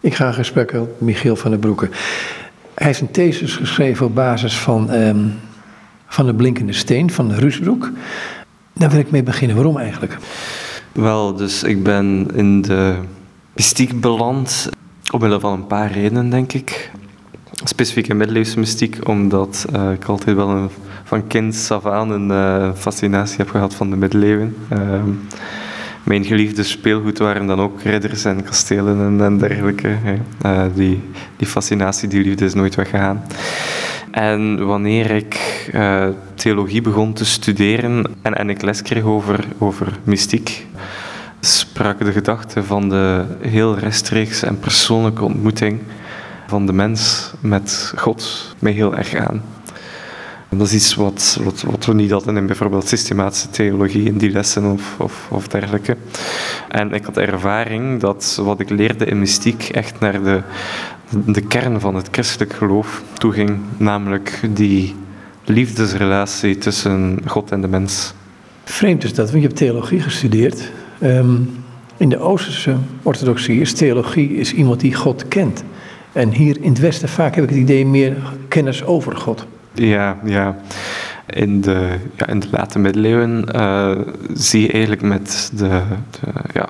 Ik ga in gesprek met Michiel van der Broeke. Hij heeft een thesis geschreven op basis van, um, van de blinkende steen van Ruusbroek. Daar wil ik mee beginnen. Waarom eigenlijk? Wel, dus ik ben in de mystiek beland omwille van een paar redenen, denk ik. Specifiek in middeleeuwse mystiek, omdat uh, ik altijd wel een, van kind af aan een uh, fascinatie heb gehad van de middeleeuwen. Uh, mijn geliefde speelgoed waren dan ook ridders en kastelen en, en dergelijke. Uh, die, die fascinatie, die liefde is nooit weggegaan. En wanneer ik uh, theologie begon te studeren en, en ik les kreeg over, over mystiek, sprak de gedachte van de heel rechtstreeks en persoonlijke ontmoeting van de mens met God mij heel erg aan. Dat is iets wat, wat, wat we niet hadden in bijvoorbeeld systematische theologie, in die lessen of, of, dergelijke. En ik had ervaring dat wat ik leerde in mystiek echt naar de, de kern van het christelijk geloof toeging, namelijk die liefdesrelatie tussen God en de mens. Vreemd is dat, want je hebt theologie gestudeerd. Um, in de Oosterse orthodoxie is theologie is iemand die God kent. En hier in het Westen vaak heb ik het idee meer kennis over God. Ja, ja. In de, ja, in de late middeleeuwen uh, zie je eigenlijk met de, de ja,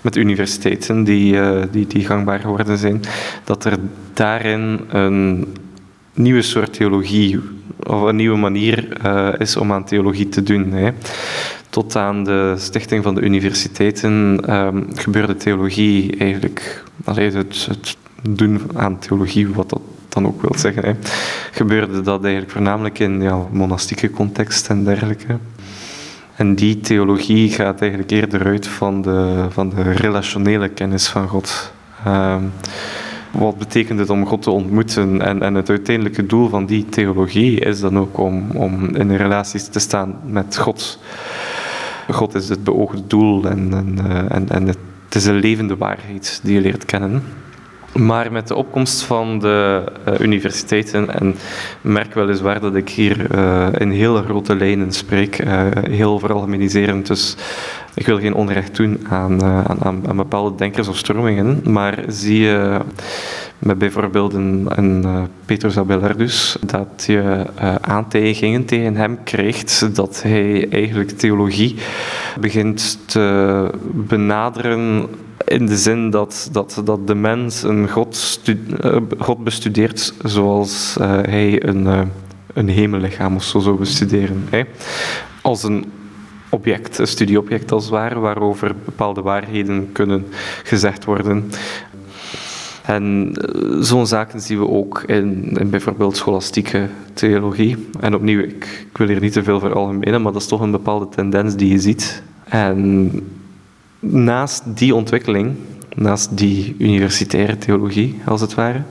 met universiteiten die, uh, die, die gangbaar geworden zijn, dat er daarin een nieuwe soort theologie of een nieuwe manier uh, is om aan theologie te doen. Hè. Tot aan de stichting van de universiteiten um, gebeurde theologie eigenlijk, allee, het, het doen aan theologie, wat dat dan ook wil zeggen, hè, gebeurde dat eigenlijk voornamelijk in ja, monastieke context en dergelijke. En die theologie gaat eigenlijk eerder uit van de, van de relationele kennis van God. Uh, wat betekent het om God te ontmoeten? En, en het uiteindelijke doel van die theologie is dan ook om, om in relaties te staan met God. God is het beoogde doel en, en, eh, en, en het is een levende waarheid die je leert kennen. Maar met de opkomst van de uh, universiteiten, en merk weliswaar dat ik hier uh, in hele grote lijnen spreek, uh, heel veralgemeniserend, dus ik wil geen onrecht doen aan, aan, aan, bepaalde denkers of stromingen, maar zie je met bijvoorbeeld een, een Petrus Abelardus dat je aantijgingen tegen hem krijgt dat hij eigenlijk theologie begint te benaderen in de zin dat, dat, dat de mens een God, uh, God bestudeert zoals uh, hij een, uh, een hemellichaam of zo zou bestuderen. Hè? Als een object, een studieobject als het ware, waarover bepaalde waarheden kunnen gezegd worden. En zo'n zaken zien we ook in, in, bijvoorbeeld scholastieke theologie. En opnieuw, ik, ik wil hier niet te veel veralgemenen, maar dat is toch een bepaalde tendens die je ziet. En naast die ontwikkeling, naast die universitaire theologie, als het ware,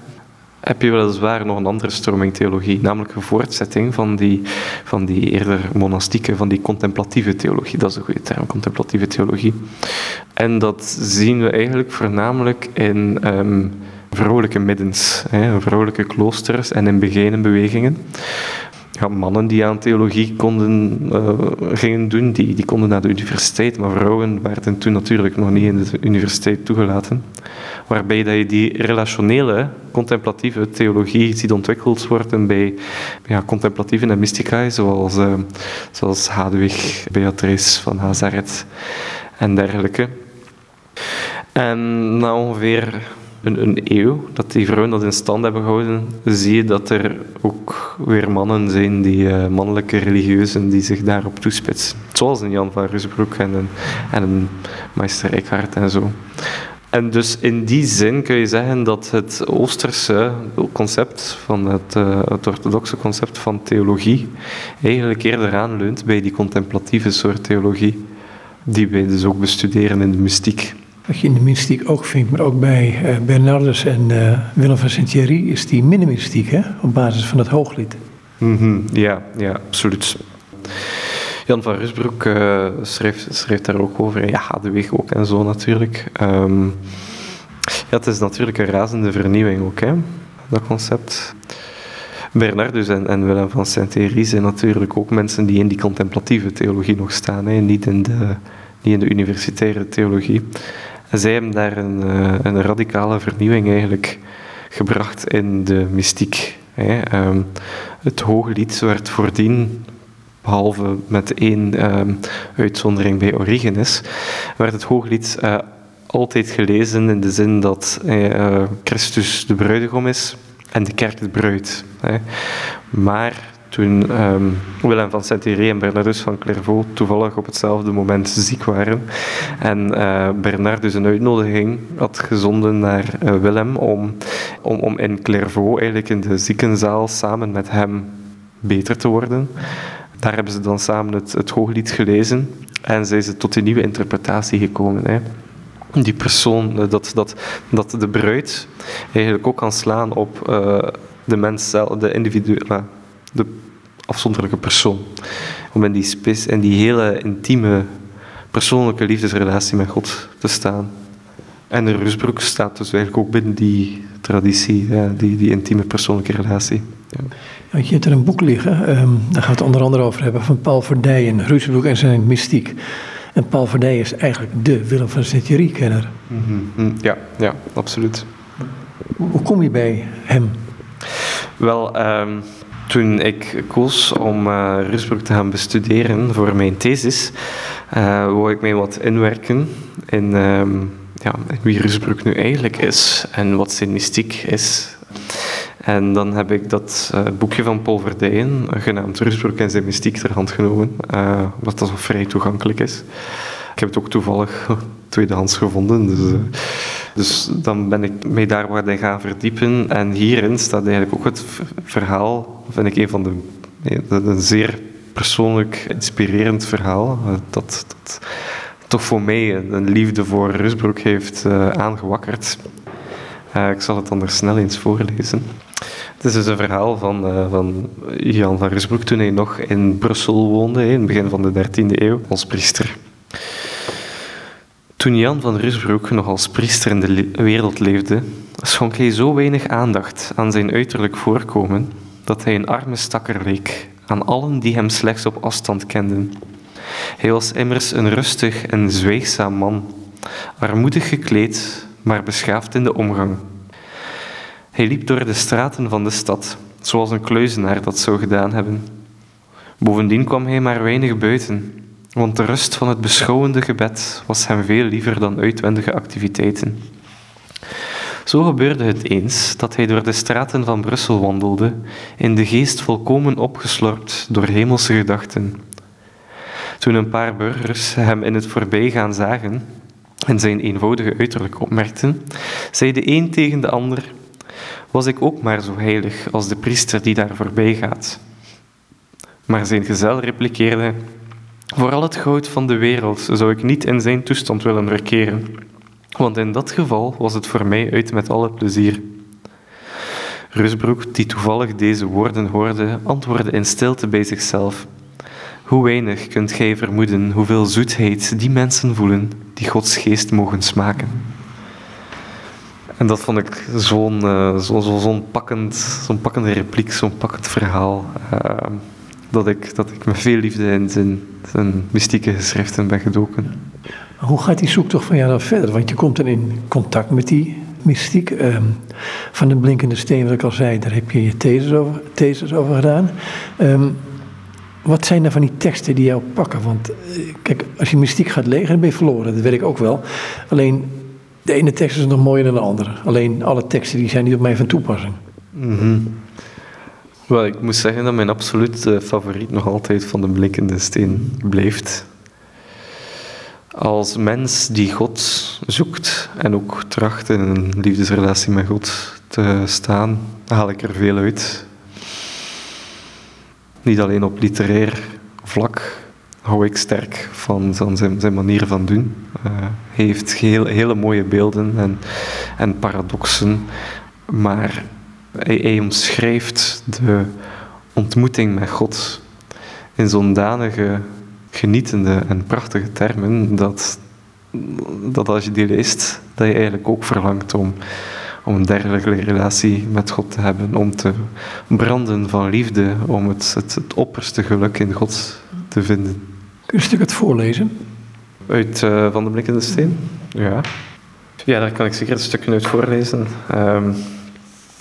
heb je weliswaar nog een andere stroming theologie, namelijk een voortzetting van die, van die eerder monastieke, van die contemplatieve theologie. Dat is een goede term, contemplatieve theologie. En dat zien we eigenlijk voornamelijk in um, vrouwelijke middens, hè, vrouwelijke kloosters en in begenen bewegingen ja, mannen die aan theologie konden, uh, gingen doen, die, die konden naar de universiteit, maar vrouwen werden toen natuurlijk nog niet in de universiteit toegelaten. Waarbij dat je die relationele, contemplatieve theologie ziet ontwikkeld worden bij ja, contemplatieve en mysticae, zoals, uh, zoals Hadwig, Beatrice van Nazareth en dergelijke. En na ongeveer een, een, eeuw dat die vrouwen dat in stand hebben gehouden, zie je dat er ook weer mannen zijn, die uh, mannelijke religieuzen, die zich daarop toespitsen. Zoals een Jan van Rusbroek en een, en een Meister Eckhart en zo. En dus in die zin kun je zeggen dat het Oosterse concept, van het, uh, het orthodoxe concept van theologie, eigenlijk eerder aanleunt bij die contemplatieve soort theologie, die wij dus ook bestuderen in de mystiek. Wat je in de mystiek ook vindt, maar ook bij uh, Bernardus en uh, Willem van Sint-Thierry, is die minimystiek, hè? op basis van het hooglied. Mm. Ja, ja, absoluut. Jan van Rusbroek uh, schreef, daar ook over, ja, Hadewig ook en zo natuurlijk. Um, ja, het is natuurlijk een razende vernieuwing ook, hè, dat concept. Bernardus en, en Willem van Sint-Thierry zijn natuurlijk ook mensen die in die contemplatieve theologie nog staan, hè, niet in de, niet in de universitaire theologie. Zij hebben daar een, uh, een radicale vernieuwing eigenlijk gebracht in de mystiek. Hè. Um, het hooglied werd voordien, behalve met één um, uitzondering bij Origenes, werd het hooglied uh, altijd gelezen in de zin dat uh, Christus de bruidegom is en de kerk de bruid. Hè. Maar toen um, Willem van Saint-Thierry en Bernardus van Clairvaux toevallig op hetzelfde moment ziek waren. En uh, Bernard dus een uitnodiging had gezonden naar uh, Willem om, om, om in Clairvaux, eigenlijk in de ziekenzaal, samen met hem beter te worden. Daar hebben ze dan samen het, het hooglied gelezen en zijn ze tot een nieuwe interpretatie gekomen. Hè die persoon, eh, dat, dat, dat de bruid eigenlijk ook kan slaan op de mens zelf, de individu, de afzonderlijke persoon. Om in die spis en die hele intieme persoonlijke liefdesrelatie met God te staan. En de Rusbroek staat dus eigenlijk ook binnen die traditie, ja, die, die intieme persoonlijke relatie. Ja. je hebt er een boek liggen, um, daar gaat het onder andere over hebben, van Paul Verdijen, Rusbroek en zijn mystiek. En Paul Verdijen is eigenlijk de Willem van Sint-Thierry-kenner. Mm -hmm. Ja, ja, absoluut. Hoe, hoe, kom je bij hem? Wel, um, toen ik koos om uh, Rusbroek te gaan bestuderen voor mijn thesis, uh, wou ik mij wat inwerken in, um, ja, wie Rusbroek nu eigenlijk is en wat zijn mystiek is. En dan heb ik dat uh, boekje van Paul Verdijen, genaamd Rusbroek en zijn mystiek, ter hand genomen, wat dat vrij toegankelijk is. Ik heb het ook toevallig tweedehands gevonden, dus... Dus dan ben ik mij daar wat gaan verdiepen. En hierin staat eigenlijk ook het verhaal, vind ik een van de, een zeer persoonlijk inspirerend verhaal. Eh, dat, toch voor mij een liefde voor Rusbroek heeft uh, aangewakkerd. Ik zal het dan snel eens voorlezen. Het is dus een verhaal van, van Jan van Rusbroek toen hij nog in Brussel woonde, in het begin van de 13e eeuw, als priester. Toen Jan van Rusbroek nog als priester in de wereld leefde, schonk hij zo weinig aandacht aan zijn uiterlijk voorkomen dat hij een arme stakker leek aan allen die hem slechts op afstand kenden. Hij was immers een rustig en zwijgzaam man, armoedig gekleed, maar beschaafd in de omgang. Hij liep door de straten van de stad, zoals een kluizenaar dat zou gedaan hebben. Bovendien kwam hij maar weinig buiten, want de rust van het beschouwende gebed was hem veel liever dan uitwendige activiteiten. Zo gebeurde het eens dat hij door de straten van Brussel wandelde, in de geest volkomen opgeslorpt door hemelse gedachten. Toen een paar burgers hem in het voorbijgaan zagen en zijn eenvoudige uiterlijk opmerkten, zei de een tegen de ander: Was ik ook maar zo heilig als de priester die daar voorbij gaat? Maar zijn gezel repliceerde: voor al het goud van de wereld zou ik niet in zijn toestand willen verkeren, want in dat geval was het voor mij uit met alle plezier. Rusbroek, die toevallig deze woorden hoorde, antwoordde in stilte bij zichzelf. Hoe weinig kunt gij vermoeden hoeveel zoetheid die mensen voelen die Gods geest mogen smaken. En dat vond ik zo'n uh, zo, zo, zo pakkend, zo'n pakkende repliek, zo'n pakkend verhaal. Uh, dat ik, dat ik met veel liefde in zijn, zijn mystieke geschriften ben gedoken. Hoe gaat die zoektocht van jou dan verder? Want je komt dan in contact met die mystiek. Um, van de blinkende steen, wat ik al zei, daar heb je je thesis over, thesis over gedaan. Um, wat zijn er van die teksten die jou pakken? Want eh, kijk, als je mystiek gaat lezen, dan ben je verloren. Dat weet ik ook wel. Alleen, de ene tekst is nog mooier dan de andere. Alleen, alle teksten die zijn niet op mij van toepassing. Mm -hmm. Wel, ik moet zeggen dat mijn absolute favoriet nog altijd van de blinkende steen blijft. Als mens die God zoekt en ook tracht in een liefdesrelatie met God te staan, haal ik er veel uit. Niet alleen op literair vlak hou ik sterk van zijn, zijn manier van doen. Uh, hij heeft heel, hele mooie beelden en, en paradoxen, maar hij, hij omschrijft de ontmoeting met God in zo'n danige, genietende en prachtige termen dat, dat als je die leest, dat je eigenlijk ook verlangt om, om een dergelijke relatie met God te hebben, om te branden van liefde, om het, het, het opperste geluk in God te vinden. Kun je een stuk het voorlezen? Uit uh, Van de Blikkende Steen? Ja. Ja, daar kan ik zeker een stukje uit voorlezen. Ehm,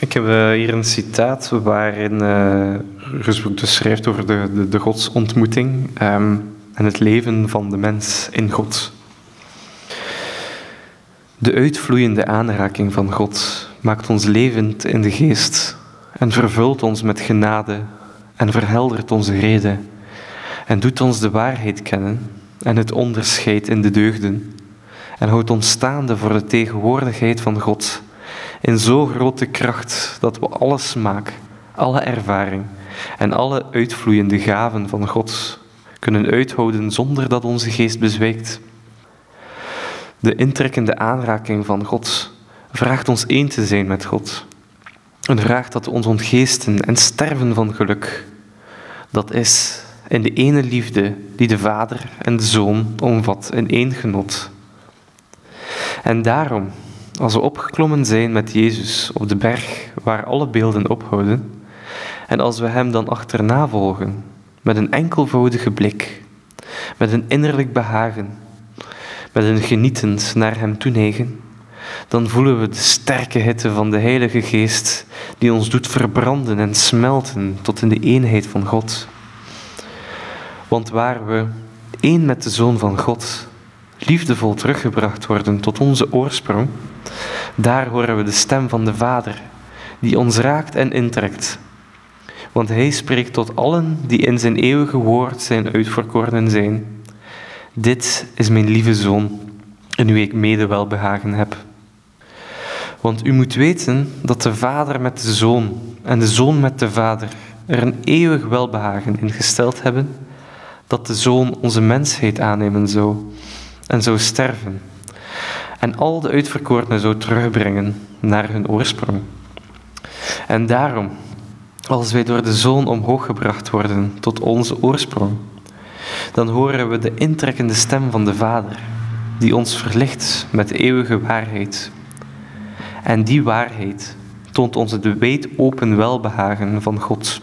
ik heb uh, hier een citaat waarin uh, Rusbroek dus schrijft over de, de, de godsontmoeting um, en het leven van de mens in God. De uitvloeiende aanraking van God maakt ons levend in de geest en vervult ons met genade en verheldert onze reden en doet ons de waarheid kennen en het onderscheid in de deugden en houdt ons staande voor de tegenwoordigheid van God in zo grote kracht dat we alle smaak, alle ervaring en alle uitvloeiende gaven van God kunnen uithouden zonder dat onze geest bezwijkt. De intrekkende aanraking van God vraagt ons één te zijn met God. En vraagt dat ons ontgeesten en sterven van geluk. Dat is in de ene liefde die de Vader en de Zoon omvat in één genot. En daarom, als we opgeklommen zijn met Jezus op de berg waar alle beelden ophouden, en als we Hem dan achterna volgen met een enkelvoudige blik, met een innerlijk behagen, met een genietend naar Hem toeneigen, dan voelen we de sterke hitte van de Heilige Geest die ons doet verbranden en smelten tot in de eenheid van God. Want waar we één met de Zoon van God, liefdevol teruggebracht worden tot onze oorsprong, daar horen we de stem van de Vader, die ons raakt en intrekt. Want Hij spreekt tot allen die in zijn eeuwige woord zijn uitverkorenen zijn. Dit is mijn lieve Zoon, in wie ik mede welbehagen heb. Want u moet weten dat de Vader met de Zoon en de Zoon met de Vader er een eeuwig welbehagen in gesteld hebben, dat de Zoon onze mensheid aannemen zou en zou sterven en al de uitverkorenen zou terugbrengen naar hun oorsprong. En daarom, als wij door de Zoon omhoog gebracht worden tot onze oorsprong, dan horen we de intrekkende stem van de Vader, die ons verlicht met eeuwige waarheid. En die waarheid toont ons het weet open welbehagen van God,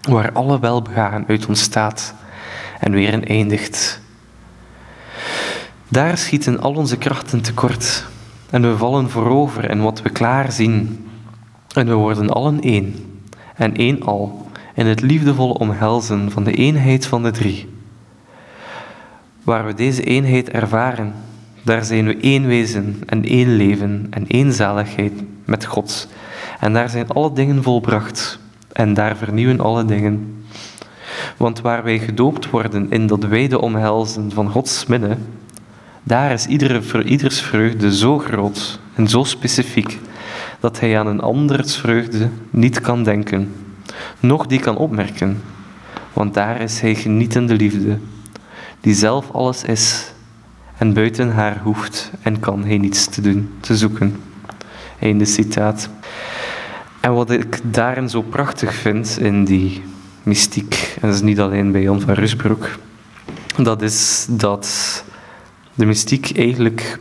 waar alle welbehagen uit ontstaat en weer in eindigt. Daar schieten al onze krachten tekort en we vallen voorover in wat we klaar zien. En we worden allen één en één al in het liefdevolle omhelzen van de eenheid van de drie. Waar we deze eenheid ervaren, daar zijn we één wezen en één leven en één zaligheid met God. En daar zijn alle dingen volbracht en daar vernieuwen alle dingen. Want waar wij gedoopt worden in dat wijde omhelzen van Gods midden, daar is iedere, ieders vreugde zo groot en zo specifiek dat hij aan een anders vreugde niet kan denken, noch die kan opmerken, want daar is hij genietende liefde, die zelf alles is en buiten haar hoeft en kan hij niets te doen, te zoeken. Einde citaat. En wat ik daarin zo prachtig vind in die mystiek, en dat is niet alleen bij Jan van Rusbroek, dat is dat de mystiek eigenlijk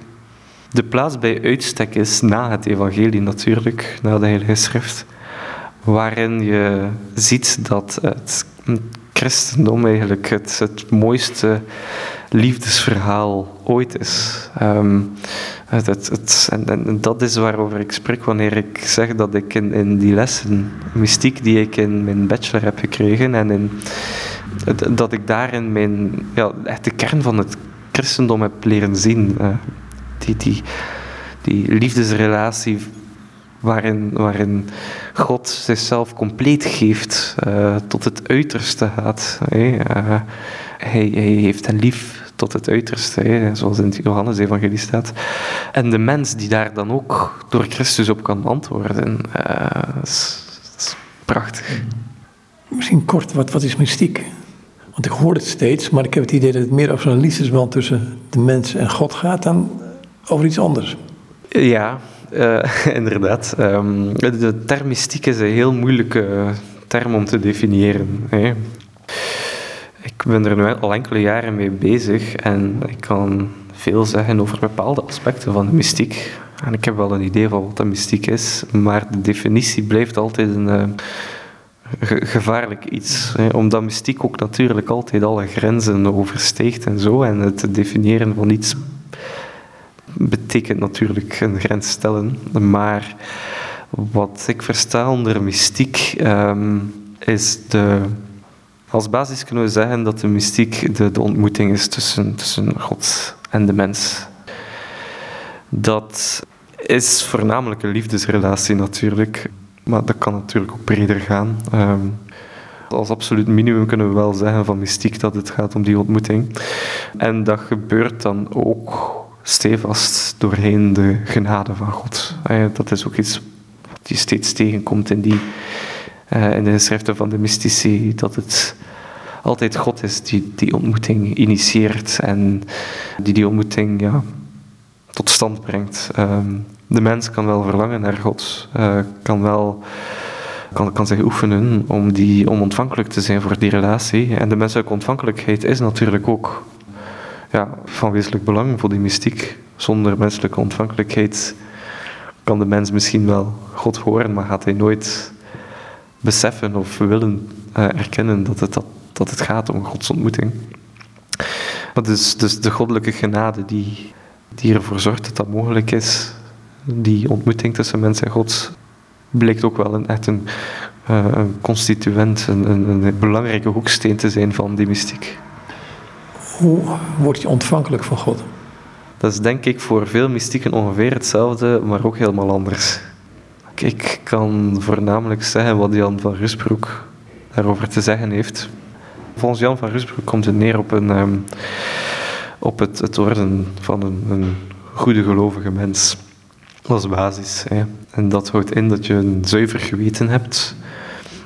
de plaats bij uitstek is na het evangelie natuurlijk, na de Heilige Schrift, waarin je ziet dat het christendom eigenlijk het, het mooiste liefdesverhaal ooit is. Um, het, en, dat is waarover ik spreek wanneer ik zeg dat ik in, in die lessen, mystiek die ik in mijn bachelor heb gekregen, en in, dat ik daarin mijn, ja, echt de kern van het christendom heb leren zien. Uh, die, die, die liefdesrelatie waarin, waarin God zichzelf compleet geeft, uh, tot het uiterste gaat. Uh, hij, hij, heeft hen lief tot het uiterste, zoals in het Johannes-evangelie staat. En de mens die daar dan ook door Christus op kan antwoorden, is, prachtig. Misschien kort, wat, wat is mystiek? Want ik hoor het steeds, maar ik heb het idee dat het meer over een liefdesband tussen de mens en God gaat dan over iets anders. Ja, uh, inderdaad. Um, de term mystiek is een heel moeilijke term om te definiëren. Hè. Ik ben er nu al enkele jaren mee bezig en ik kan veel zeggen over bepaalde aspecten van de mystiek. En ik heb wel een idee van wat de mystiek is, maar de definitie blijft altijd een, gevaarlijk iets. Hè, omdat mystiek ook natuurlijk altijd alle grenzen oversteekt en zo. En het definiëren van iets betekent natuurlijk een grens stellen, maar wat ik versta onder mystiek ehm, is de. Als basis kunnen we zeggen dat de mystiek de, de ontmoeting is tussen, tussen God en de mens. Dat is voornamelijk een liefdesrelatie natuurlijk, maar dat kan natuurlijk ook breder gaan. Ehm, als absoluut minimum kunnen we wel zeggen van mystiek dat het gaat om die ontmoeting. En dat gebeurt dan ook stevast doorheen de genade van God. Eh, dat is ook iets wat je steeds tegenkomt in, die, eh, in de schriften van de mystici, dat het altijd God is die die ontmoeting initieert en die die ontmoeting ja, tot stand brengt. Ehm, de mens kan wel verlangen naar God, uh, kan wel kan, kan zich oefenen om, die, om ontvankelijk te zijn voor die relatie. En de menselijke ontvankelijkheid is natuurlijk ook ja, van wezenlijk belang voor die mystiek. Zonder menselijke ontvankelijkheid kan de mens misschien wel God horen, maar gaat hij nooit beseffen of willen uh, erkennen dat het, dat, dat het gaat om Gods ontmoeting. Dat is dus de goddelijke genade die, die ervoor zorgt dat dat mogelijk is. Die ontmoeting tussen mens en God blijkt ook wel een, echt een, uh, een constituent, een, een, een, belangrijke hoeksteen te zijn van die mystiek. Hoe word je ontvankelijk van God? Dat is denk ik voor veel mystieken ongeveer hetzelfde, maar ook helemaal anders. Ik kan voornamelijk zeggen wat Jan van Rusbroek daarover te zeggen heeft. Volgens Jan van Rusbroek komt het neer op, een, um, op het, het worden van een, een goede gelovige mens. Dat is basis. Hè. En dat houdt in dat je een zuiver geweten hebt,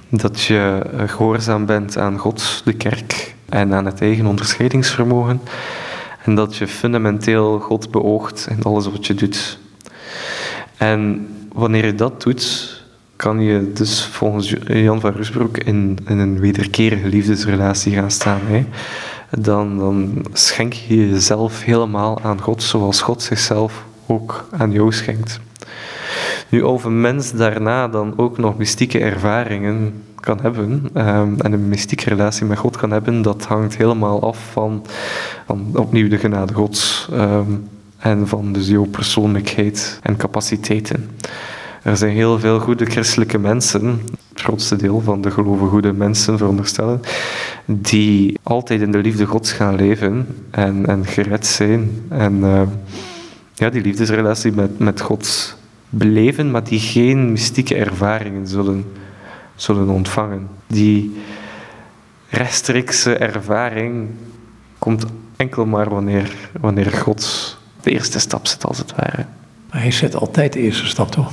dat je gehoorzaam bent aan God, de kerk en aan het eigen onderscheidingsvermogen, en dat je fundamenteel God beoogt in alles wat je doet. En wanneer je dat doet, kan je dus volgens Jan van Rusbroek in, in een wederkerige liefdesrelatie gaan staan. Hè. Dan, dan schenk je jezelf helemaal aan God, zoals God zichzelf ook aan jou schenkt. Nu, of een mens daarna dan ook nog mystieke ervaringen kan hebben um, en een mystieke relatie met God kan hebben, dat hangt helemaal af van, van opnieuw de genade Gods um, en van dus jouw persoonlijkheid en capaciteiten. Er zijn heel veel goede christelijke mensen, het grootste deel van de geloven goede mensen veronderstellen, die altijd in de liefde Gods gaan leven en, en gered zijn. En uh, ja, die liefdesrelatie met, met God beleven, maar die geen mystieke ervaringen zullen, zullen ontvangen. Die rechtstreekse ervaring komt enkel maar wanneer, wanneer God de eerste stap zet, als het ware. Maar hij zet altijd de eerste stap, toch?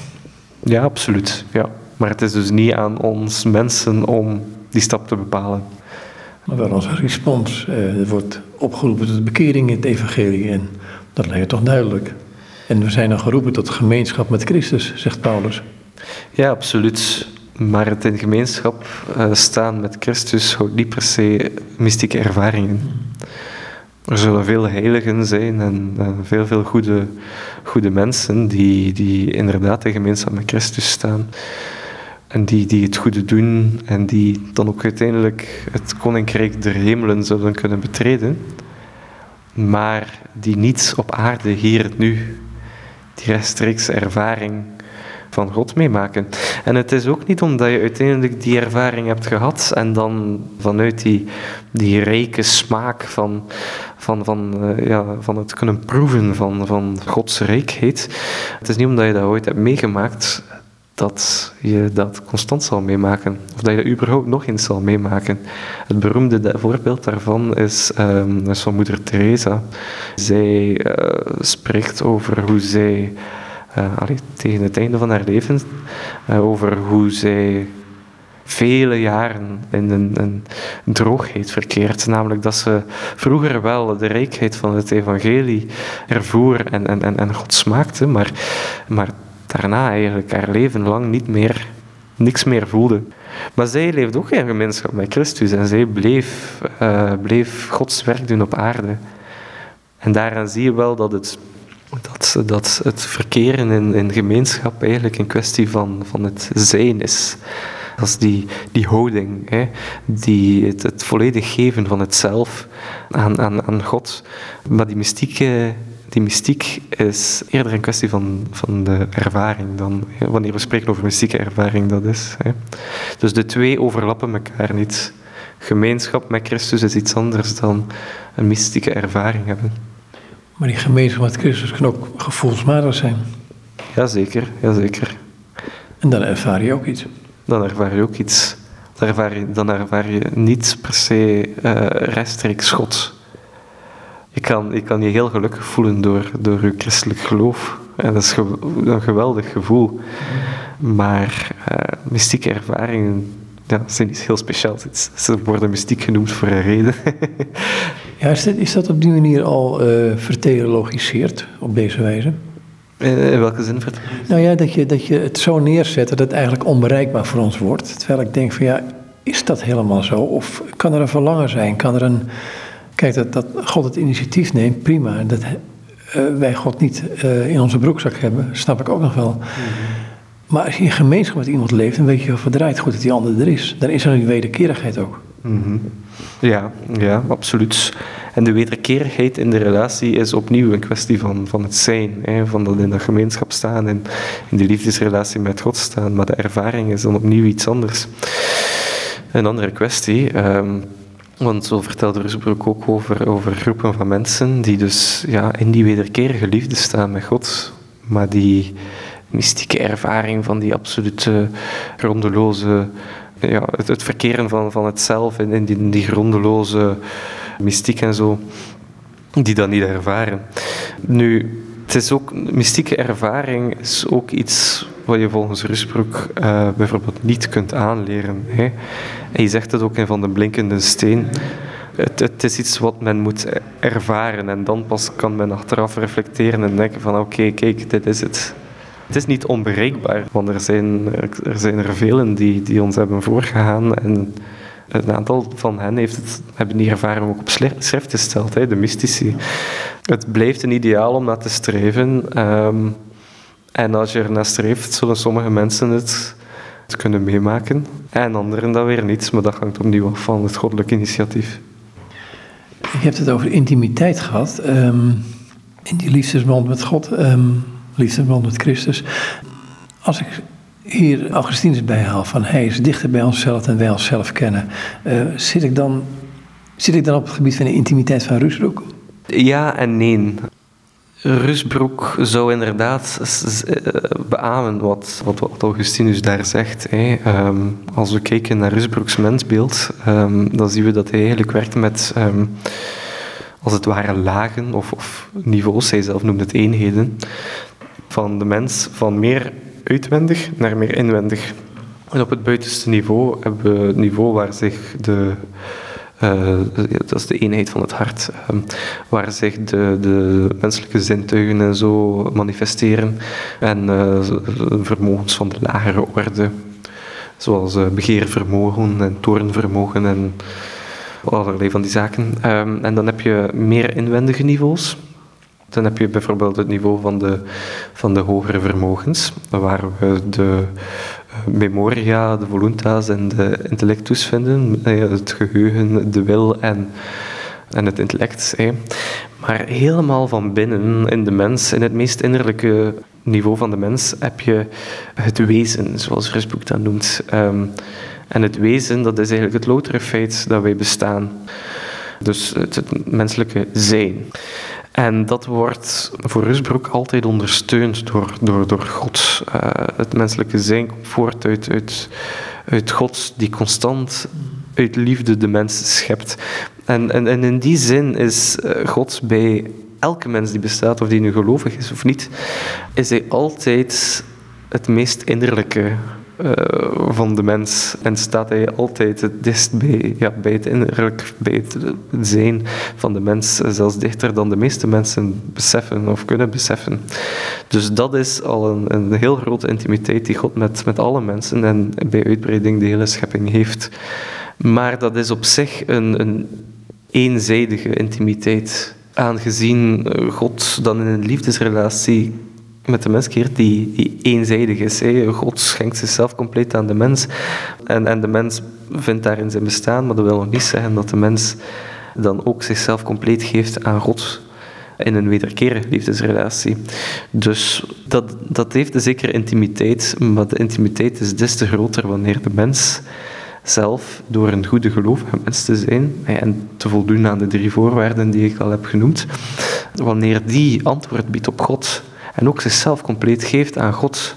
Ja, absoluut. Ja. Maar het is dus niet aan ons mensen om die stap te bepalen. Maar wel als respons. Eh, er wordt opgeroepen tot bekering in het evangelie en dat lijkt toch duidelijk. En we zijn dan geroepen tot gemeenschap met Christus, zegt Paulus. Ja, absoluut. Maar het in gemeenschap uh, staan met Christus houdt niet per se mystieke ervaringen. Er zullen veel heiligen zijn en uh, veel, veel goede, goede mensen die, die inderdaad in gemeenschap met Christus staan. En die, die het goede doen en die dan ook uiteindelijk het koninkrijk der hemelen zullen kunnen betreden. Maar die niet op aarde hier het nu die rechtstreekse ervaring van God meemaken. En het is ook niet omdat je uiteindelijk die ervaring hebt gehad en dan vanuit die, die rijke smaak van, van, van, uh, ja, van het kunnen proeven van, van Gods rijkheid. Het is niet omdat je dat ooit hebt meegemaakt dat je dat constant zal meemaken. Of dat je dat überhaupt nog eens zal meemaken. Het beroemde voorbeeld daarvan is, um, is van moeder Teresa. Zij uh, spreekt over hoe zij, allee, tegen het einde van haar leven, uh, over hoe zij vele jaren in een, een, droogheid verkeert. Namelijk dat ze vroeger wel de rijkheid van het evangelie ervoer en, en, en, en God smaakte, maar, maar daarna eigenlijk haar leven lang niet meer, niks meer voelde. Maar zij leefde ook in gemeenschap met Christus en zij bleef, uh, bleef Gods werk doen op aarde. En daaraan zie je wel dat het, dat, dat het verkeren in, in gemeenschap eigenlijk een kwestie van, van het zijn is. Dat is die, die houding, hè? Die, het, het volledig geven van het zelf aan, aan, aan God. Maar die mystieke die mystiek is eerder een kwestie van, van de ervaring dan wanneer we spreken over mystieke ervaring dat is. Hè. Dus de twee overlappen elkaar niet. Gemeenschap met Christus is iets anders dan een mystieke ervaring hebben. Maar die gemeenschap met Christus kan ook gevoelsmatig zijn. Jazeker, jazeker. En dan ervaar je ook iets. Dan ervaar je ook iets. Dan ervaar je, dan ervaar je niet per se uh, rechtstreeks God. Je kan, je kan je heel gelukkig voelen door, door je christelijk geloof. En dat is een geweldig gevoel. Maar uh, mystieke ervaringen ja, zijn iets heel speciaals. Ze worden mystiek genoemd voor een reden. ja, is, dat, is dat op die manier al uh, vertheologiseerd, op deze wijze? Eh, in welke zin? Nou ja, dat je, dat je het zo neerzet dat het eigenlijk onbereikbaar voor ons wordt. Terwijl ik denk van ja, is dat helemaal zo? Of kan er een verlangen zijn? Kan er een... Kijk, dat, dat God het initiatief neemt, prima. Dat uh, wij God niet uh, in onze broekzak hebben, snap ik ook nog wel. Mm -hmm. Maar als je in gemeenschap met iemand leeft, dan weet je of het draait goed dat die ander er is. Dan is er een wederkerigheid ook. Mm -hmm. Ja, ja, absoluut. En de wederkerigheid in de relatie is opnieuw een kwestie van, van het zijn. Hè, van dat in de gemeenschap staan en in de liefdesrelatie met God staan. Maar de ervaring is dan opnieuw iets anders. Een andere kwestie. Um, want zo vertelde Rusbroek ook over, over groepen van mensen die dus ja, in die wederkerige liefde staan met God, maar die mystieke ervaring van die absolute grondeloze, ja, het, het verkeren van, van het zelf in, in die, die grondeloze mystiek en zo, die dat niet ervaren. Nu, het is ook, mystieke ervaring is ook iets wat je volgens Rusbroek uh, bijvoorbeeld niet kunt aanleren. Hè. En je zegt het ook in Van de Blinkende Steen. Het, het, is iets wat men moet ervaren en dan pas kan men achteraf reflecteren en denken van oké, kijk, dit is het. Het is niet onbereikbaar, want er zijn er, zijn er velen die, die ons hebben voorgegaan en een aantal van hen heeft het, hebben die ervaring ook op schrift gesteld, hè, de mystici. Het blijft een ideaal om naar te streven. Um, en als je er naar streeft, zullen sommige mensen het, kunnen meemaken. En anderen dat weer niet, maar dat hangt opnieuw af van het goddelijk initiatief. Je hebt het over intimiteit gehad. Um, in die liefdesband met God, um, liefdesband met Christus. Als ik hier Augustinus bijhaal van hij is dichter bij onszelf dan wij onszelf kennen, uh, zit, ik dan, zit ik dan op het gebied van de intimiteit van Rusbroek? Ja en nee. Rusbroek zou inderdaad beamen wat, wat, Augustinus daar zegt. Hè. Um, als we kijken naar Rusbroeks mensbeeld, um, dan zien we dat hij eigenlijk werkt met, um, als het ware, lagen of, of niveaus. Hij zelf noemt het eenheden. Van de mens van meer uitwendig naar meer inwendig. En op het buitenste niveau hebben we het niveau waar zich de, uh, dat is de eenheid van het hart, um, waar zich de, de menselijke zintuigen en zo manifesteren en uh, vermogens van de lagere orde, zoals uh, begeervermogen en toornvermogen en allerlei van die zaken. Um, en dan heb je meer inwendige niveaus. Dan heb je bijvoorbeeld het niveau van de, van de hogere vermogens, waar we de memoria, de voluntas en de intellectus vinden. Uh, het geheugen, de wil en, en het intellect. Eh. Maar helemaal van binnen in de mens, in het meest innerlijke niveau van de mens, heb je het wezen, zoals Rusboek dat noemt. Um, en het wezen, dat is eigenlijk het loutere feit dat wij bestaan. Dus het menselijke zijn. En dat wordt voor Rusbroek altijd ondersteund door, door, door God. Uh, het menselijke zijn voort uit, uit, uit God die constant uit liefde de mens schept. En, en, en in die zin is uh, God bij elke mens die bestaat, of die nu gelovig is of niet, is hij altijd het meest innerlijke uh, van de mens. En staat hij altijd het dichtst bij, ja, bij het innerlijk, bij het zijn van de mens, zelfs dichter dan de meeste mensen beseffen of kunnen beseffen. Dus dat is al een, een heel grote intimiteit die God met, met alle mensen en bij uitbreiding de hele schepping heeft. Maar dat is op zich een, een eenzijdige intimiteit. Aangezien God dan in een liefdesrelatie met de mens keert die, die eenzijdig is. God schenkt zichzelf compleet aan de mens. En, en de mens vindt daarin zijn bestaan, maar dat wil nog niet zeggen dat de mens dan ook zichzelf compleet geeft aan God. in een wederkerige liefdesrelatie. Dus dat, dat heeft een zekere intimiteit, maar de intimiteit is des te groter wanneer de mens zelf, door een goede gelovige mens te zijn en te voldoen aan de drie voorwaarden die ik al heb genoemd, wanneer die antwoord biedt op God en ook zichzelf compleet geeft aan God,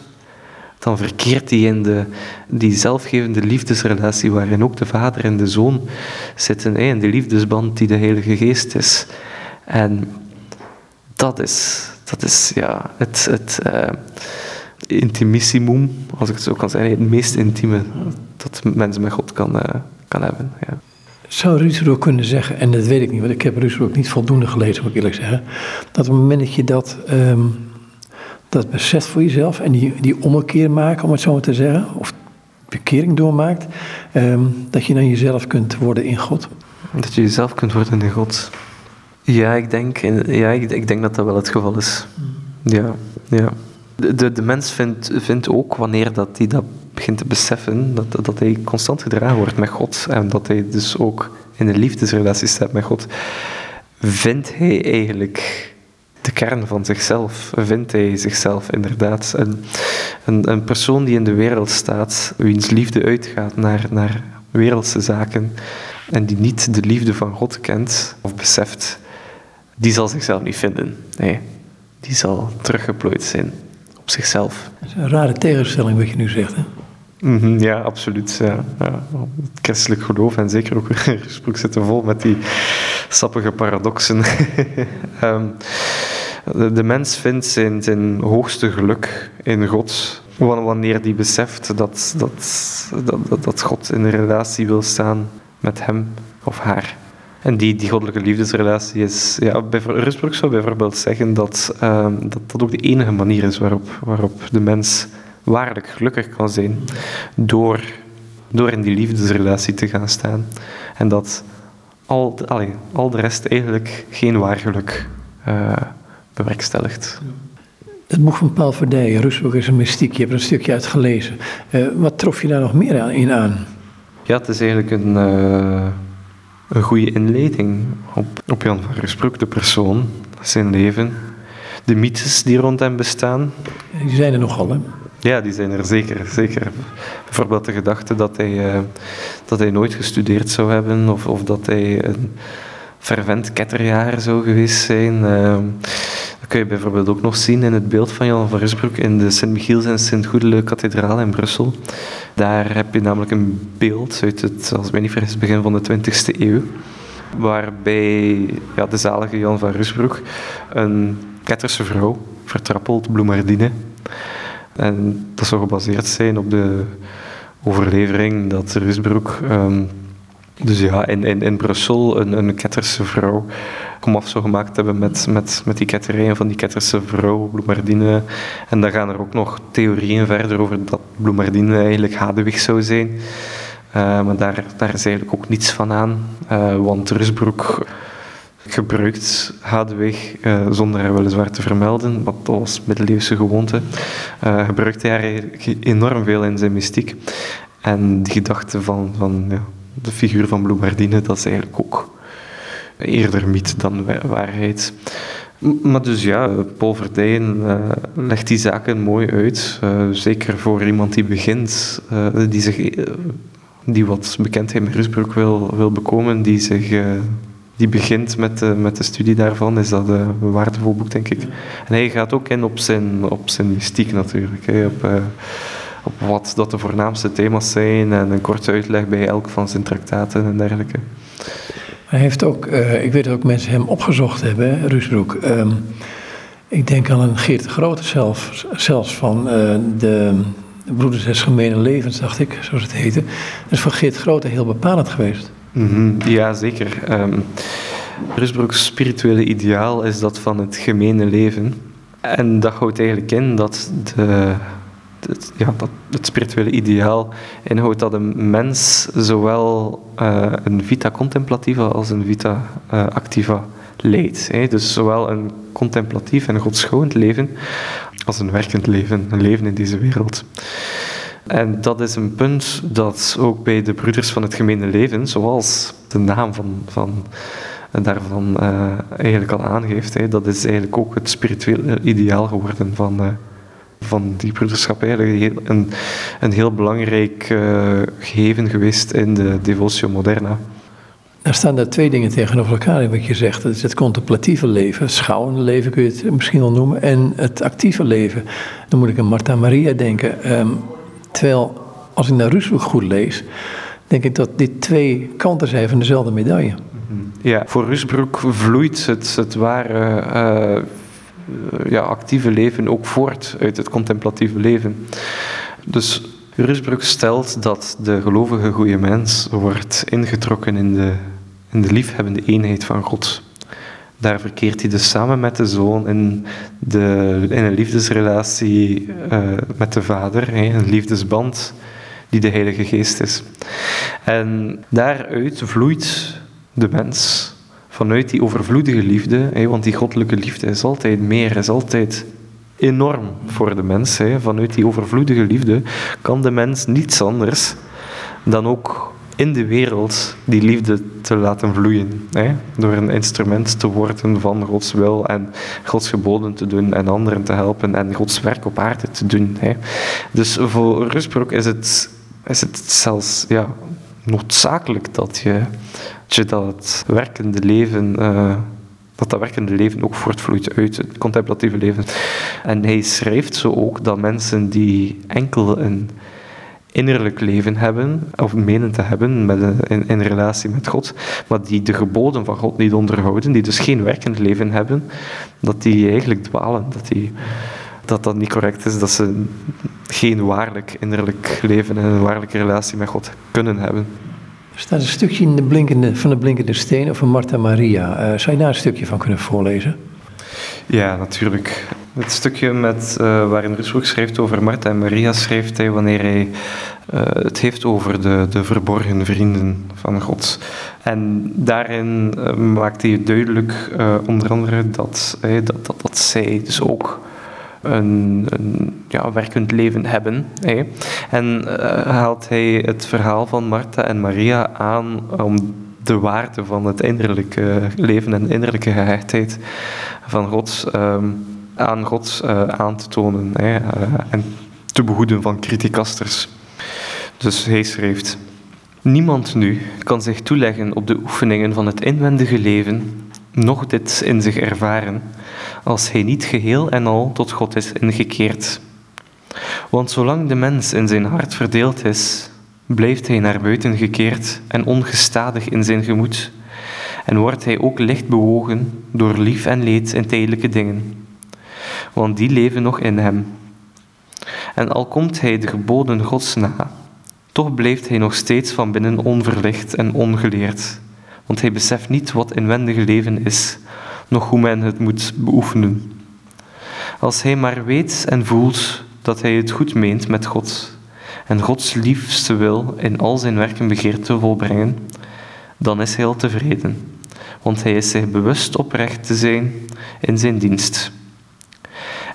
dan verkeert hij in de, die zelfgevende liefdesrelatie waarin ook de vader en de zoon zitten, in de liefdesband die de Heilige Geest is. En dat is, dat is ja, het, het uh, intimissimum, als ik het zo kan zeggen, het meest intieme dat mensen met God kan, uh, kan hebben. Ja. Zou Ruud kunnen zeggen, en dat weet ik niet, want ik heb Ruud ook niet voldoende gelezen, moet ik eerlijk zeggen, dat op het moment dat je dat, um, dat beseft voor jezelf en die, die ommekeer maakt, om het zo maar te zeggen, of bekering doormaakt, um, dat je dan jezelf kunt worden in God? Dat je jezelf kunt worden in God. Ja, ik denk, ja, ik, ik denk dat dat wel het geval is. Ja, ja. De, de, mens vindt, vindt ook, wanneer dat hij dat begint te beseffen, dat, dat hij constant gedragen wordt met God en dat hij dus ook in een liefdesrelatie staat met God, vindt hij eigenlijk de kern van zichzelf. Vindt hij zichzelf inderdaad een, een, een persoon die in de wereld staat, wiens liefde uitgaat naar, naar wereldse zaken en die niet de liefde van God kent of beseft, die zal zichzelf niet vinden. Nee, die zal teruggeplooid zijn op zichzelf. Dat is een rare tegenstelling wat je nu zegt, hè? Mm ja, absoluut. Ja. Ja. Het christelijk geloof en zeker ook gesproken zitten vol met die sappige paradoxen. um, de, mens vindt zijn, zijn hoogste geluk in God wanneer die beseft dat, dat, dat, dat God in een relatie wil staan met hem of haar. En die, die goddelijke liefdesrelatie is... Ja, bij zou bijvoorbeeld zeggen dat, uh, dat dat ook de enige manier is waarop, waarop de mens waarlijk gelukkig kan zijn. Door, door in die liefdesrelatie te gaan staan. En dat al, de, allee, al de rest eigenlijk geen waar geluk uh, bewerkstelligt. Het boek van Paul Verdijen, Rusbroek is een mystiek. Je hebt er een stukje uit gelezen. Uh, wat trof je daar nog meer aan, in aan? Ja, het is eigenlijk een... Uh, een goede inleiding op, op Jan van Rusbroek, de persoon, zijn leven, de mythes die rond hem bestaan. Die zijn er nogal, hè? Ja, die zijn er zeker. zeker. Bijvoorbeeld de gedachte dat hij, uh, dat hij nooit gestudeerd zou hebben, of, of dat hij een fervent ketterjaar zou geweest zijn. Uh, dat kun je bijvoorbeeld ook nog zien in het beeld van Jan van Rusbroek in de Sint-Michiels en Sint-Goedele kathedraal in Brussel. Daar heb je namelijk een beeld uit het, als ik begin van de 20e eeuw. Waarbij ja, de zalige Jan van Rusbroek een ketterse vrouw vertrappelt, Bloemardine. En dat zou gebaseerd zijn op de overlevering dat Rusbroek um, dus ja, in, in, in Brussel een, een ketterse vrouw komaf zou gemaakt hebben met, met, met die ketterijen van die ketterse vrouw, Bloemardine. En dan gaan er ook nog theorieën verder over dat Bloemardine eigenlijk Hadewig zou zijn. Uh, maar daar, daar is eigenlijk ook niets van aan, uh, want Rusbroek gebruikt Hadewig, uh, zonder haar weliswaar te vermelden, wat was middeleeuwse gewoonte, gebruikt hij haar enorm veel in zijn mystiek. En die gedachte van, van ja, de figuur van Bloemardine, dat is eigenlijk ook eerder mythe dan waarheid. Maar dus ja, Paul Verdijen uh, legt die zaken mooi uit. Uh, zeker voor iemand die begint, uh, die, zich, die wat bekendheid met Rusbroek wil, wil bekomen, die, zich, die begint met de, met de studie daarvan, is dat een waardevol boek, denk ik. En hij gaat ook in op zijn, op zijn mystiek natuurlijk. Hè, op, op wat dat de voornaamste thema's zijn en een korte uitleg bij elk van zijn traktaten en dergelijke. Hij heeft ook, uh, ik weet dat ook mensen hem opgezocht hebben, Rusbroek. Um, ik denk aan een Geert de Grote zelf, zelfs van de, Broeders des Gemene Levens, dacht ik, zoals het heette. Dat is voor Geert Grote heel bepalend geweest. -hmm, ja, zeker. Um, Rusbroeks spirituele ideaal is dat van het gemene leven. En dat houdt eigenlijk in dat de het, ja, dat, het spirituele ideaal inhoudt dat een mens zowel uh, een vita contemplativa als een vita uh, activa leidt. Hè. Dus zowel een contemplatief en godschouwend leven als een werkend leven, een leven in deze wereld. En dat is een punt dat ook bij de broeders van het gemene leven, zoals de naam van, van daarvan uh, eigenlijk al aangeeft. Hè. Dat is eigenlijk ook het spirituele ideaal geworden van, uh, van die broederschap. Eigenlijk een, een heel belangrijk uh, gegeven geweest in de devotio moderna. Er staan daar twee dingen tegenover elkaar in wat je zegt. Dat is het contemplatieve leven, schouwende leven kun je het misschien wel noemen, en het actieve leven. Dan moet ik aan Martha Maria denken. Um, terwijl, als ik naar Rusbroek goed lees, denk ik dat dit twee kanten zijn van dezelfde medaille. Ja, voor Rusbroek vloeit het, het ware uh, ja, actieve leven ook voort uit het contemplatieve leven. Dus Rusbroek stelt dat de gelovige goede mens wordt ingetrokken in de, in de liefhebbende eenheid van God. Daar verkeert hij dus samen met de zoon in, de, in een liefdesrelatie uh, met de vader, een liefdesband die de Heilige Geest is. En daaruit vloeit de mens vanuit die overvloedige liefde, want die goddelijke liefde is altijd meer, is altijd enorm voor de mens. Vanuit die overvloedige liefde kan de mens niets anders dan ook in de wereld die liefde te laten vloeien. Hè? Door een instrument te worden van Gods wil en Gods geboden te doen en anderen te helpen en Gods werk op aarde te doen. Hè? Dus voor Rustbroek is het, is het zelfs ja, noodzakelijk dat je, dat werkende leven. Uh, dat dat werkende leven ook voortvloeit uit het contemplatieve leven. En hij schrijft zo ook dat mensen die enkel een innerlijk leven hebben, of menen te hebben met in, relatie met God, maar die de geboden van God niet onderhouden, die dus geen werkend leven hebben, dat die eigenlijk dwalen, dat die, dat, dat niet correct is, dat ze geen waarlijk innerlijk leven en een waarlijke relatie met God kunnen hebben. Er staat een stukje in de blinkende, van de blinkende steen over Martha Maria. Uh, zou je daar een stukje van kunnen voorlezen? Ja, natuurlijk. Het stukje met, uh, waarin Rusbroek schrijft over Martha en Maria, schrijft hij wanneer hij uh, het heeft over de, de verborgen vrienden van God. En daarin uh, maakt hij duidelijk, onder andere, dat, dat, dat, dat zij dus ook een, een ja, werkend leven hebben. En haalt hij het verhaal van Martha en Maria aan om de waarde van het innerlijke leven en innerlijke gehechtheid van God um, aan God uh, aan te tonen hè, uh, en te behoeden van criticasters. Dus hij schreef: Niemand nu kan zich toeleggen op de oefeningen van het inwendige leven, noch dit in zich ervaren, als hij niet geheel en al tot God is ingekeerd. Want zolang de mens in zijn hart verdeeld is, blijft hij naar buiten gekeerd en ongestadig in zijn gemoed, en wordt hij ook licht bewogen door lief en leed in tijdelijke dingen, want die leven nog in hem. En al komt hij de geboden Gods na, toch blijft hij nog steeds van binnen onverlicht en ongeleerd, want hij beseft niet wat inwendige leven is, nog hoe men het moet beoefenen. Als hij maar weet en voelt dat hij het goed meent met God en Gods liefste wil in al zijn werken begeert te volbrengen, dan is hij al tevreden, want hij is zich bewust oprecht te zijn in zijn dienst.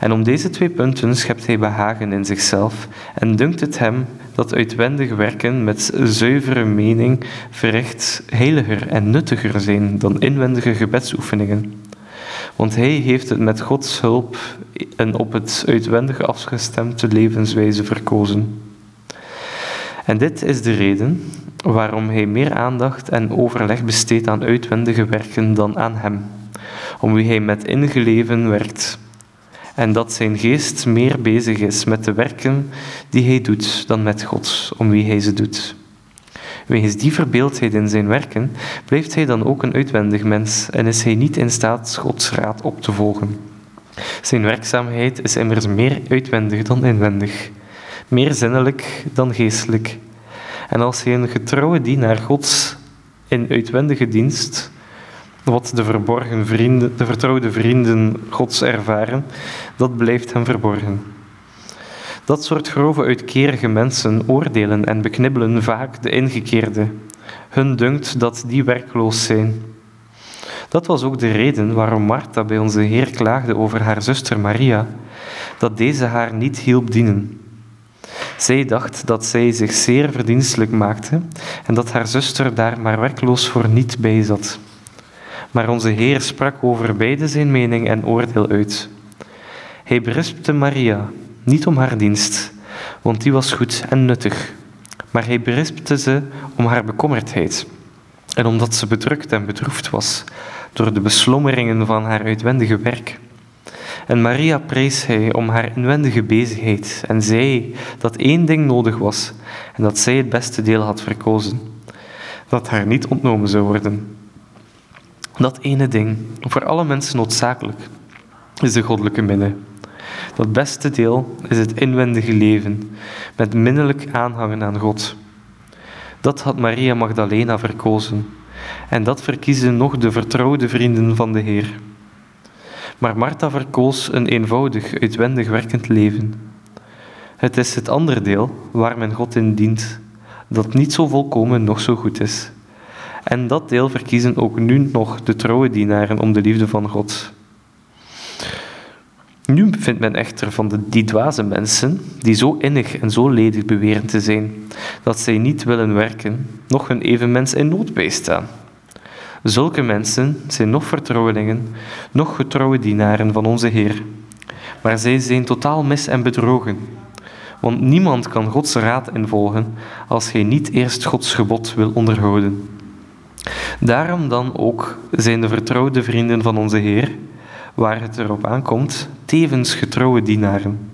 En om deze twee punten schept hij behagen in zichzelf en dunkt het hem dat uitwendig werken met zuivere mening verricht heiliger en nuttiger zijn dan inwendige gebedsoefeningen. Want hij heeft het met Gods hulp en op het uitwendige afgestemde levenswijze verkozen. En dit is de reden waarom hij meer aandacht en overleg besteedt aan uitwendige werken dan aan hem, om wie hij met ingeleven werkt. En dat zijn geest meer bezig is met de werken die hij doet dan met God, om wie hij ze doet. Wegens die verbeeldheid in zijn werken blijft hij dan ook een uitwendig mens en is hij niet in staat Gods raad op te volgen. Zijn werkzaamheid is immers meer uitwendig dan inwendig, meer zinnelijk dan geestelijk. En als hij een getrouwe dienaar Gods in uitwendige dienst, wat de verborgen vrienden, de vertrouwde vrienden Gods ervaren, dat blijft hem verborgen. Dat soort grove uitkerige mensen oordelen en beknibbelen vaak de ingekeerde. Hun dunkt dat die werkloos zijn. Dat was ook de reden waarom Martha bij onze Heer klaagde over haar zuster Maria, dat deze haar niet hielp dienen. Zij dacht dat zij zich zeer verdienstelijk maakte en dat haar zuster daar maar werkloos voor niet bij zat. Maar onze Heer sprak over beide zijn mening en oordeel uit. Hij berispte Maria, niet om haar dienst, want die was goed en nuttig, maar hij berispte ze om haar bekommerdheid en omdat ze bedrukt en bedroefd was door de beslommeringen van haar uitwendige werk. En Maria prees hij om haar inwendige bezigheid en zei dat één ding nodig was en dat zij het beste deel had verkozen, dat haar niet ontnomen zou worden. Dat ene ding, voor alle mensen noodzakelijk, is de goddelijke minne. Dat beste deel is het inwendige leven, met minnelijk aanhangen aan God. Dat had Maria Magdalena verkozen, en dat verkiezen nog de vertrouwde vrienden van de Heer. Maar Martha verkoos een eenvoudig, uitwendig werkend leven. Het is het andere deel waar men God in dient, dat niet zo volkomen nog zo goed is. En dat deel verkiezen ook nu nog de trouwe dienaren om de liefde van God. Nu vindt men echter van de, die dwaze mensen, die zo innig en zo ledig beweren te zijn, dat zij niet willen werken, nog een evenmens in nood bijstaan. Zulke mensen zijn nog vertrouwelingen, nog getrouwe dienaren van onze Heer. Maar zij zijn totaal mis en bedrogen. Want niemand kan Gods raad involgen als hij niet eerst Gods gebod wil onderhouden. Daarom dan ook zijn de vertrouwde vrienden van onze Heer, waar het erop aankomt, tevens getrouwe dienaren.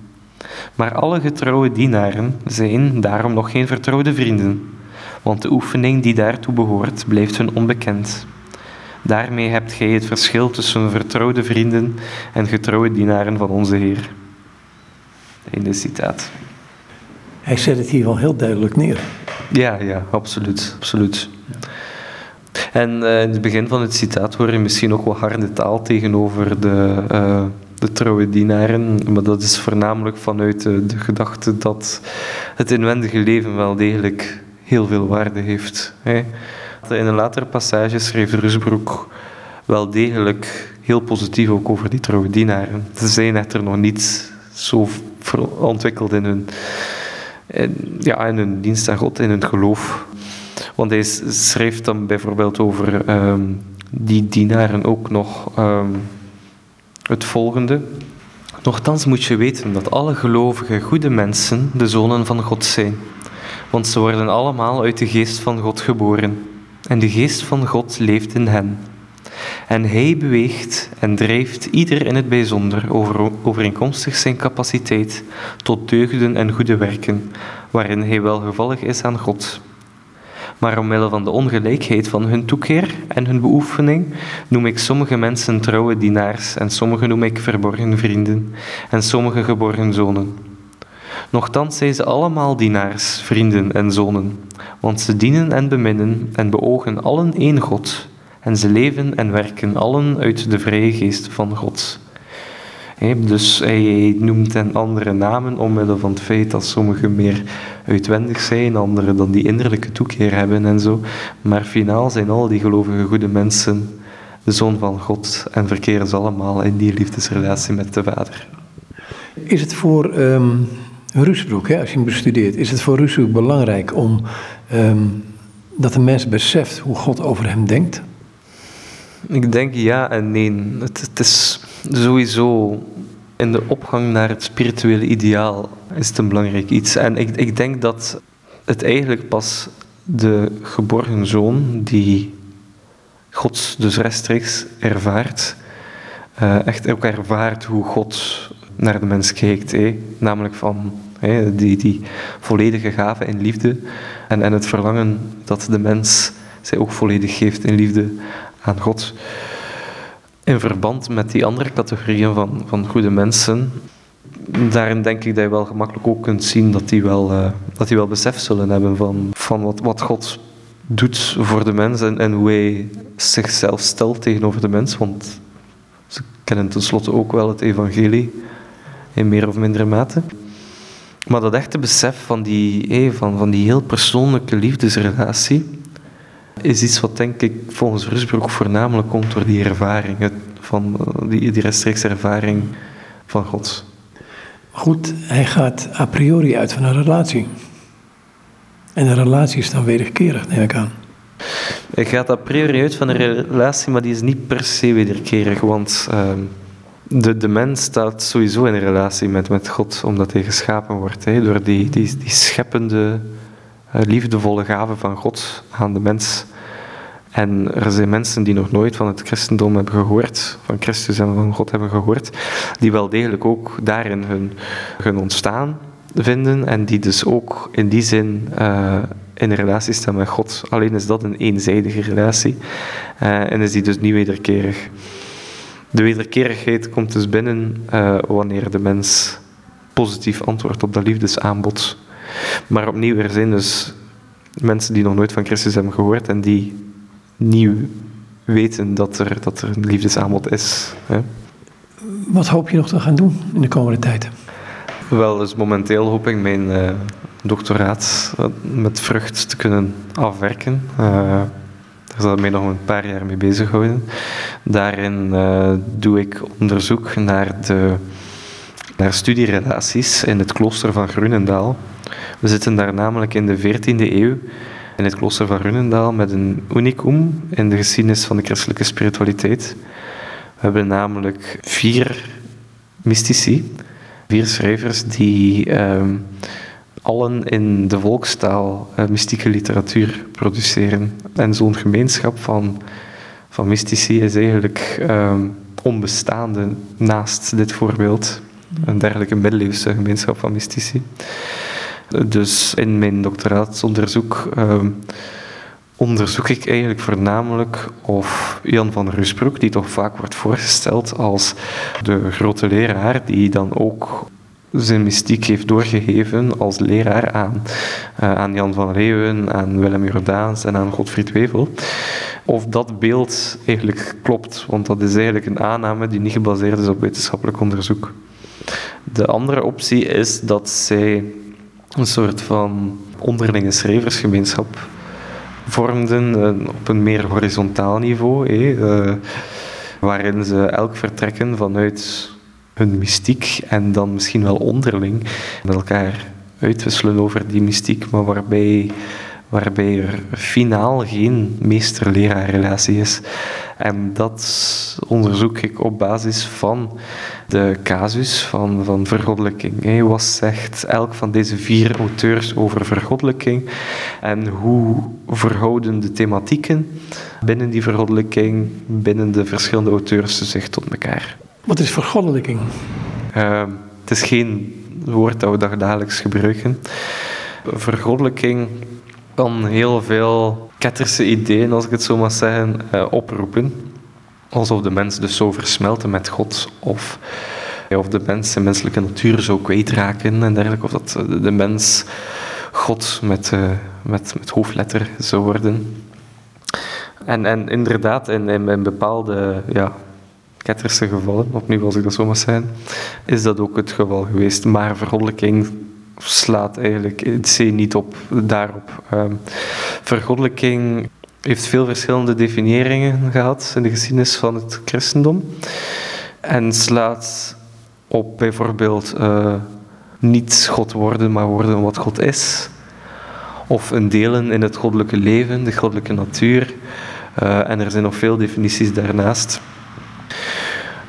Maar alle getrouwe dienaren zijn daarom nog geen vertrouwde vrienden, want de oefening die daartoe behoort blijft hun onbekend. Daarmee hebt gij het verschil tussen vertrouwde vrienden en getrouwe dienaren van onze Heer. Einde citaat. Hij zet het hier wel heel duidelijk neer. Ja, ja, absoluut. absoluut. En uh, in het begin van het citaat hoor je misschien ook wel harde taal tegenover de, uh, de trouwe dienaren, maar dat is voornamelijk vanuit de, de gedachte dat het inwendige leven wel degelijk heel veel waarde heeft. Hè. In een latere passage schreef Rusbroek wel degelijk heel positief ook over die trouwe dienaren. Ze zijn echter nog niet zo ontwikkeld in hun, ja, in hun dienst aan God, in hun geloof. Want hij schreef dan bijvoorbeeld over um, die dienaren ook nog um, het volgende. Nochtans moet je weten dat alle gelovige goede mensen de zonen van God zijn. Want ze worden allemaal uit de geest van God geboren. En de geest van God leeft in hen. En hij beweegt en drijft ieder in het bijzonder over, overeenkomstig zijn capaciteit tot deugden en goede werken, waarin hij welgevallig is aan God. Maar omwille van de ongelijkheid van hun toekeer en hun beoefening noem ik sommige mensen trouwe dienaars en sommige noem ik verborgen vrienden en sommige geborgen zonen. Nochtans zijn ze allemaal dienaars, vrienden en zonen, want ze dienen en beminnen en beogen allen één God, en ze leven en werken allen uit de vrije geest van God. dus hij noemt hen andere namen omwille van het feit dat sommigen meer uitwendig zijn, anderen dan die innerlijke toekeer hebben en zo. Maar finaal zijn al die gelovige goede mensen de zoon van God en verkeren ze allemaal in die liefdesrelatie met de Vader. Is het voor um, Rusbroek, hè, als je hem bestudeert, is het voor Rusbroek belangrijk om um, dat de mens beseft hoe God over hem denkt? Ik denk ja en nee. Het, is sowieso in de opgang naar het spirituele ideaal is het een belangrijk iets. En ik, ik denk dat het eigenlijk pas de geborgen zoon die God dus rechtstreeks ervaart, uh, echt ook ervaart hoe God naar de mens kijkt. Namelijk van die, die volledige gave in liefde en, en het verlangen dat de mens zij ook volledig geeft in liefde aan God. In verband met die andere categorieën van, van goede mensen, daarin denk ik dat je wel gemakkelijk ook kunt zien dat die wel, uh, dat die wel besef zullen hebben van, van wat, wat God doet voor de mens en, en hoe hij zichzelf stelt tegenover de mens. Want ze kennen tenslotte ook wel het evangelie in meer of mindere mate. Maar dat echte besef van die, van, van die heel persoonlijke liefdesrelatie is iets wat denk ik volgens Rusbroek voornamelijk komt door die ervaring, van, eh, die, die rechtstreeks ervaring van God. Goed, hij gaat a priori uit van een relatie. En een relatie is dan wederkerig, neem ik aan. Ik ga a priori uit van een relatie, maar die is niet per se wederkerig, want ehm, de, de mens staat sowieso in relatie met, met God, omdat hij geschapen wordt. Hè, door die, die, die scheppende, uh, liefdevolle gave van God aan de mens. En er zijn mensen die nog nooit van het christendom hebben gehoord, van Christus en van God hebben gehoord, die wel degelijk ook daarin hun, hun ontstaan vinden en die dus ook in die zin uh, in relatie staan met God. Alleen is dat een eenzijdige relatie uh, en is die dus niet wederkerig. De wederkerigheid komt dus binnen uh, wanneer de mens positief antwoordt op dat liefdesaanbod. Maar opnieuw, er zijn dus mensen die nog nooit van Christus hebben gehoord en die nieuw weten dat er, dat er een liefdesaanbod is. Hè. Wat hoop je nog te gaan doen in de komende tijd? Wel, dus momenteel hoop ik mijn uh, doctoraat met vrucht te kunnen afwerken. Uh, daar zal ik mij nog een paar jaar mee bezighouden. Daarin uh, doe ik onderzoek naar, de, naar studierelaties in het klooster van Grunendaal. We zitten daar namelijk in de 14e eeuw in het klooster van Runendaal met een unicum in de geschiedenis van de christelijke spiritualiteit. We hebben namelijk vier mystici, vier schrijvers die ehm, allen in de volkstaal uh, mystieke literatuur produceren. En zo'n gemeenschap van, van mystici is eigenlijk ehm, onbestaande naast dit voorbeeld. Een dergelijke middeleeuwse gemeenschap van mystici. Dus in mijn doctoraatsonderzoek uh, onderzoek ik eigenlijk voornamelijk of Jan van Rusbroek, die toch vaak wordt voorgesteld als de grote leraar, die dan ook zijn mystiek heeft doorgegeven als leraar aan, uh, aan Jan van Leeuwen, aan Willem Jordaans en aan Godfried Wevel. Of dat beeld eigenlijk klopt, want dat is eigenlijk een aanname die niet gebaseerd is op wetenschappelijk onderzoek. De andere optie is dat zij een soort van onderlinge schrijversgemeenschap vormden eh, op een meer horizontaal niveau, eh, waarin ze elk vertrekken vanuit hun mystiek en dan misschien wel onderling met elkaar uitwisselen over die mystiek, maar waarbij waarbij er finaal geen meester-leraar-relatie is. En dat onderzoek ik op basis van de casus van, van vergoddelijking. Wat zegt elk van deze vier auteurs over vergoddelijking en hoe verhouden de thematieken binnen die vergoddelijking, binnen de verschillende auteurs zich tot elkaar? Wat is vergoddelijking? Uh, het is geen woord dat we dagelijks gebruiken. Vergoddelijking kan heel veel ketterse ideeën, als ik het zo mag zeggen, uh, oproepen. Alsof de mens dus zou versmelten met God, of, of de mens zijn menselijke natuur zou kwijtraken en dergelijke, of dat de mens God met, met, met hoofdletter zou worden. En, en inderdaad, in, in, bepaalde ja, ketterse gevallen, opnieuw als ik dat zo mag zeggen, is dat ook het geval geweest. Maar vergoddelijking slaat eigenlijk het C niet op daarop. Um, vergoddelijking heeft veel verschillende definiëringen gehad in de geschiedenis van het christendom. En slaat op bijvoorbeeld uh, niet God worden, maar worden wat God is. Of een delen in het goddelijke leven, de goddelijke natuur. Uh, en er zijn nog veel definities daarnaast.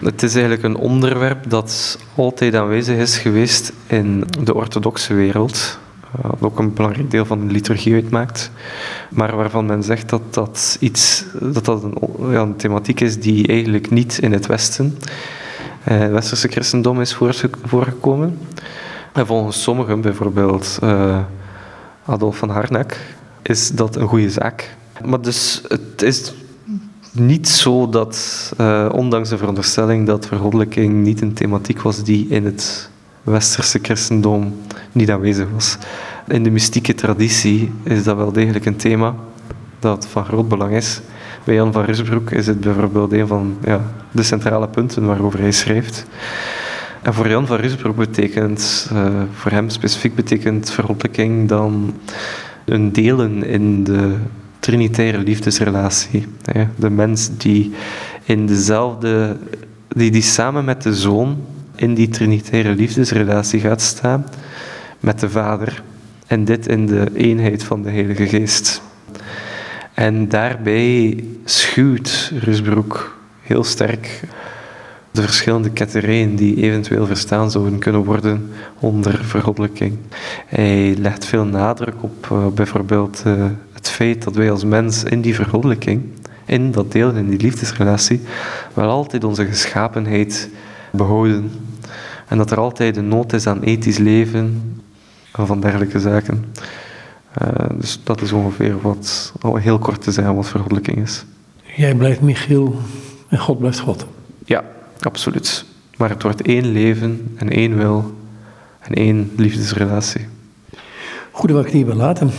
Het is eigenlijk een onderwerp dat altijd aanwezig is geweest in de orthodoxe wereld. Uh, ook een belangrijk deel van de liturgie uitmaakt. Maar waarvan men zegt dat dat, iets, dat, dat een, ja, een thematiek is die eigenlijk niet in het Westen, uh, het westerse christendom, is voorgekomen. En volgens sommigen, bijvoorbeeld uh, Adolf van Harnack, is dat een goede zaak. Maar dus het is niet zo dat, uh, ondanks de veronderstelling dat vergoddelijking niet een thematiek was die in het westerse christendom niet aanwezig was. In de mystieke traditie is dat wel degelijk een thema dat van groot belang is. Bij Jan van Rusbroek is het bijvoorbeeld een van ja, de centrale punten waarover hij schrijft. En voor Jan van Rusbroek betekent, uh, voor hem specifiek betekent vergoddelijking dan een delen in de trinitaire liefdesrelatie. De mens die in dezelfde, die, die samen met de zoon in die trinitaire liefdesrelatie gaat staan met de vader. En dit in de eenheid van de Heilige Geest. En daarbij schuwt Rusbroek heel sterk de verschillende ketterijen die eventueel verstaan zouden kunnen worden onder vergoddelijking. Hij legt veel nadruk op uh, bijvoorbeeld uh, het feit dat wij als mens in die vergoddelijking, in dat deel, in die liefdesrelatie, wel altijd onze geschapenheid behouden. En dat er altijd een nood is aan ethisch leven en van dergelijke zaken. Uh, dus dat is ongeveer wat, al heel kort te zeggen, wat vergoddelijking is. Jij blijft Michiel en God blijft God. Ja, absoluut. Maar het wordt één leven en één wil en één liefdesrelatie. Goed, dat wil ik het hierbij laten.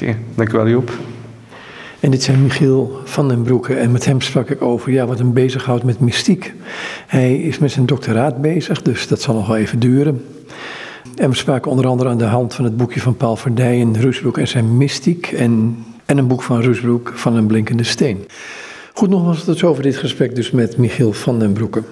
Oké, okay, dankjewel Joop. En dit zijn Michiel van den Broeke en met hem sprak ik over ja, wat hem bezighoudt met mystiek. Hij is met zijn doctoraat bezig, dus dat zal nog wel even duren. En we spraken onder andere aan de hand van het boekje van Paul Verdijen, Rusbroek en zijn mystiek. En, en een boek van Rusbroek van een blinkende steen. Goed, nogmaals tot zover dit gesprek dus met Michiel van den Broeke.